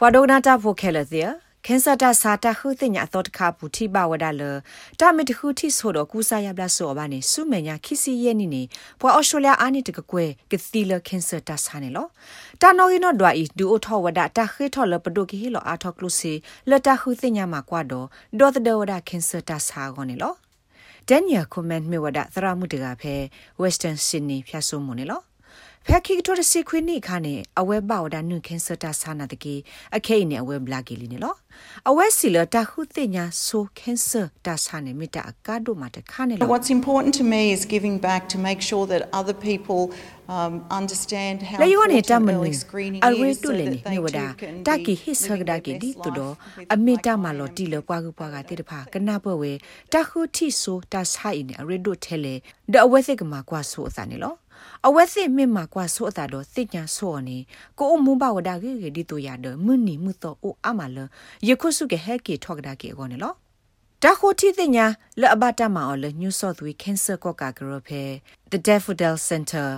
ဝါဒိုနာတာဖိုခဲလသီကန်ဆာတာစာတာခုတင်ညာတော့တခါပူတိပါဝဒါလတာမီတခုတိဆိုတော့ကူစာရပလဆိုဘာနေစုမညာခီစီရဲ့နီနေပွာအော်စတြေးလျအာနီတကကွဲကတိလကန်ဆာတာစာနေလောတာနော်ရီနော်ဒွာဤဒူအိုထောဝဒါတာခေထောလပဒိုကီဟီလောအာထောကလုစီလတာခုတင်ညာမှာကွာတော့ဒေါ်ဒဝဒါကန်ဆာတာစာကောနေလောဒန်ယာကွန်မန့်မြေဝဒါသရမှုတကဖဲ Western Sydney ဖြတ်ဆိုးမှုနေလော ဖက်ခိကတိုတစီခွေနိခါနေအဝဲဘောက်ဒါနုခင်းစတာဆာနာတကေအခိနေအဝဲဘလာကီလီနေလောအဝဲစီလတာခုတိညာဆိုခင်းစတာဆာနေမိတာအကာဒိုမတခါနေလော What's important to me is giving back to make sure that other people um, understand how လေယောနေတမ important န early screening အဝဲ is တု so လေ that နေ they မြေဝ too ဒါ can တ be ကီဟစ်ဆဂဒါ living ကေ their ဒီ best တူတော့ life with အမေတ like မလောတီလပွားကူပွားကတိတဖာကနာပွဲဝဲတခုတိဆိုတာဆိုင်နေအရဒိုထဲလေဒအဝဲစိကမှာကွာဆိုအစနေလော အဝဲစစ်မြင့်မှာကွာဆိုအတာတော့သိညာဆိုနေကိုအမှုဘဝဒါကေကေဒီတူရဒမွနီမှုတော့အိုအမလယခုစုကေဟဲကေထောက်ဒါကေကောနေလောတာခိုတီသိညာလအဘတာမအော်လ New South Wales Cancer ကောကာဂရဖဲ The Daffodil Center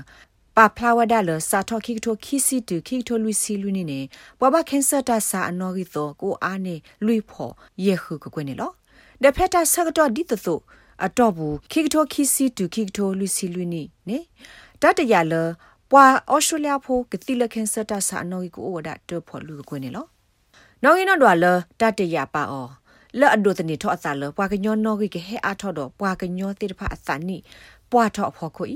ပါဖလာဝဒါလစာထောခိကထိုခီစီတူခိကထိုလူစီလူနေနေဘဝခင်းစတာစာအနော်ဂီတော့ကိုအားနေလွိဖို့ယေခုကကွနေလောဒဖက်တာဆကတော့ဒီတသို့ အတော့ဘူးခိကထိုခီစီတူခိကထိုလူစီလူနေနေတတရလပွာအော်စတြေးလျဖို့ကတိလခင်းစတာစာအနော်ဂီကိုဝဒါတော့ဖို့လူကွနေလောနော်င်းနော်ဒွာလတတရပါအော်လော်အဒိုတနေထောအသလပွာကညောနော်ဂီကဟဲအားထောတော့ပွာကညောတိတဖအသနိပွာထောဖို့ခွီ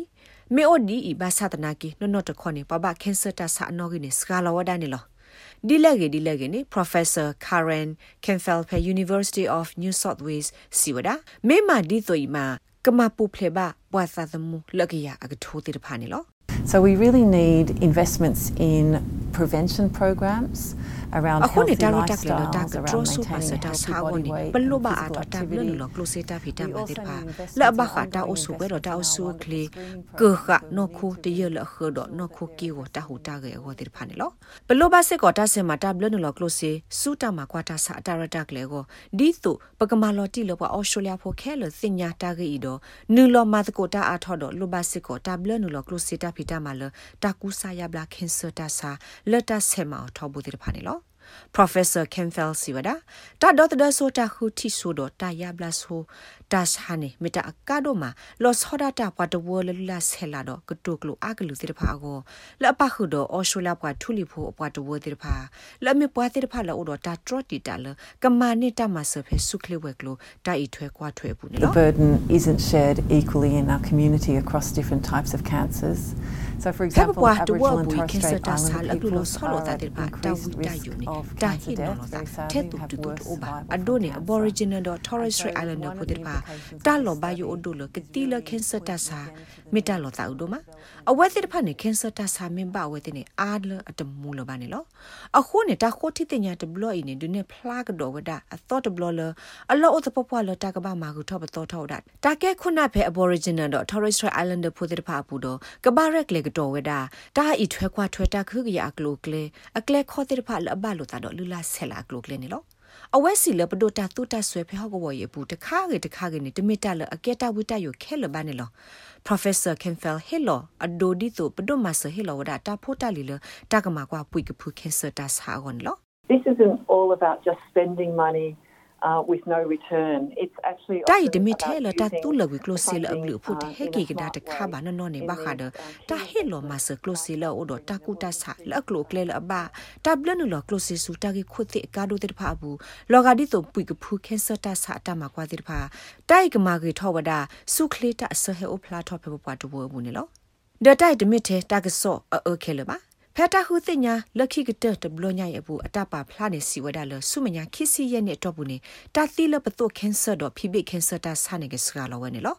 မေအိုဒီဤဘာသာတနာကီနော်နော်တခွန်နေပပကန်ဆာတာဆာနော်ဂီနေစကာလာဝဒနေလော ဒီလက်ကြီးဒီလက်ကြီးနေ Professor Karen Kenfeld pe University of New South Wales စီဝဒမေမာဒီဆိုဤမှာကမပူဖလေဘပွာသာသမူလက်ကရအကထိုးတိတဖာနေလော So we really need investments in prevention programs around အခုနေ healthy တာတော့တက်လေတာ lifestyles, က around ထရဆိုပါစ maintaining a တာ healthy ဆာဝ body နေ weight ဘ and လို့ပါအ physical တော့တာဘလ activity. လောကလိုစေတာဖီတာမတိပါ We also need လဘ investments ခ in တာ ongoing အဆုပဲတော့တာအဆု investment ကလေ in screening ကခနော်ခုတရလခတော့နော်ခုကီကိုတာဟူတာကေဟောတိဖာနေလောဘလို့ပါစစ်ကောတာစင်မှာတာဘလနလောကလိုစေစူတာမှာကွာတာဆာတာရတာကလေကိုဒီတုပကမာလော်တီလောပါအော်စတြေးလျဖို့ခဲလစင်ညာတာကေဤတော့နူလောမာတကိုတာအထော်တော့လူပါစစ်ကောတာဘလနလောကလိုစေတာဖီတာမှာလတာကူဆာယဘလာခင်ဆာတာဆာလတာဆေမာထောဘူးတိဖာနေလော Professor Kemfel Siwada ta dot da so ta khu ti so do ta ya bla so ta sa ne meta akado ma lo soda ta pa to wo la se la do ko to klo a klu ti pha go la pa khu do Australia pa thu li pho pa to wo ti pha la me pa ti pha la o do ta tro ti ta la ka ma ni ta ma so phe su kle we klo ta i thwe kwa thwe bu ne The lo burden isn't shared equally in our community across different types of cancers. So, for Sabu example, kwa to wo Aboriginal and bu Torres kin sa Strait ta sa Islander la klo people so lo ta are ti at pha ta increased wu ta risk yu ni of ta cancer hi no death. lo ta Very the sadly, tu have tu tu worse o ba survival ado from ne cancer. Aboriginal do Torres And so Strait Islander one ko of ti the pha implications of ta this lo ba yu o study do lo is ke ti la really kin sa ta pointing sa again to the me ta need lo for ta u do ma development a we ti pha ne kin sa ta sa min ba we ti ne a le a ta mu lo ba ne lo a kho ne ta kho ti ti nya te blo i ne du ne phla ga do wa da a thought to blo le a lo o ta po po lo ta ka ba ma gu tho ba to tho da ta ke khu na phe Aboriginal do Torres Strait Islander phu ti pha pu do ka ba rek le ga do we da ta i thwe kwa thwe ta khu ga ya klo kle a kle kho ti pha le ba lo ta do lu la se la klo kle ne lo အဝဲစီလပဒိုတာတူတာဆွဲဖဲဟောကဝရေဘူးတခါကေတခါကေနေတမီတာလအကဲတာဝိတယိုခဲလဘာနေလော Professor Kenfel Hello အဒိုဒီတိုပဒိုမဆဟေလောဝဒတာဖိုတာလီလတာကမာကွာပွိကဖူခဲဆတာဆာဂွန်လော This isn't all about just spending money uh, with no return. It's actually တိုင် often တမီ about ထဲလတာ using တူလဝီကလိုစီလအဘ funding, လူဖုတ် uh, ဟဲ in ကေ a ကဒါ smart တခါ way ဘာနနော်နေ in ဘာခါဒ these, um, တာဟေလောမဆကလိုစီလအိုဒတာကူတာဆာလကလိုကလေလအဘတာဘလနလကလိုစီဆူတာကေခုတိကာဒိုတေဖာဘူးလောဂါဒီတိုပွိကဖူခဲဆတာဆာတာမကွာတေဖာတိုင်ကမာကေထောဝဒစုခလေတာဆဟေအိုဖလာထောဖေပပွားတဝဘူးနေလောဒတိုက်တမီထဲတာကဆောအခဲလပါ ဖက်တာဟုသိညာလက်ခိကတတဘလညာရဲ့ဘူးအတပါဖလာနေစီဝဒါလဆုမညာခီစီရဲ့နဲ့တော့ဘူးနေတာသီလပတုကန်ဆာတော့ဖိဘိကန်ဆာတာဆာနေကစကလာဝဲနေလော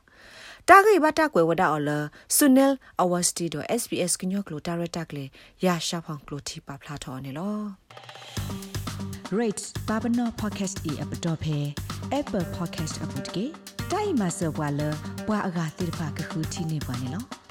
တာဂိဘတာကွယ်ဝဒါအော်လဆုနယ်အဝစတီတော့ SBS ကညောကလိုတာရတာကလေရရှာဖောင်ကလိုတီပါဖလာထော်နေလော rate babano podcast e app dot phe apple podcast app dot ke dai ma so bwa lo bwa aga tir pha ka khu thi ne bwa ne lo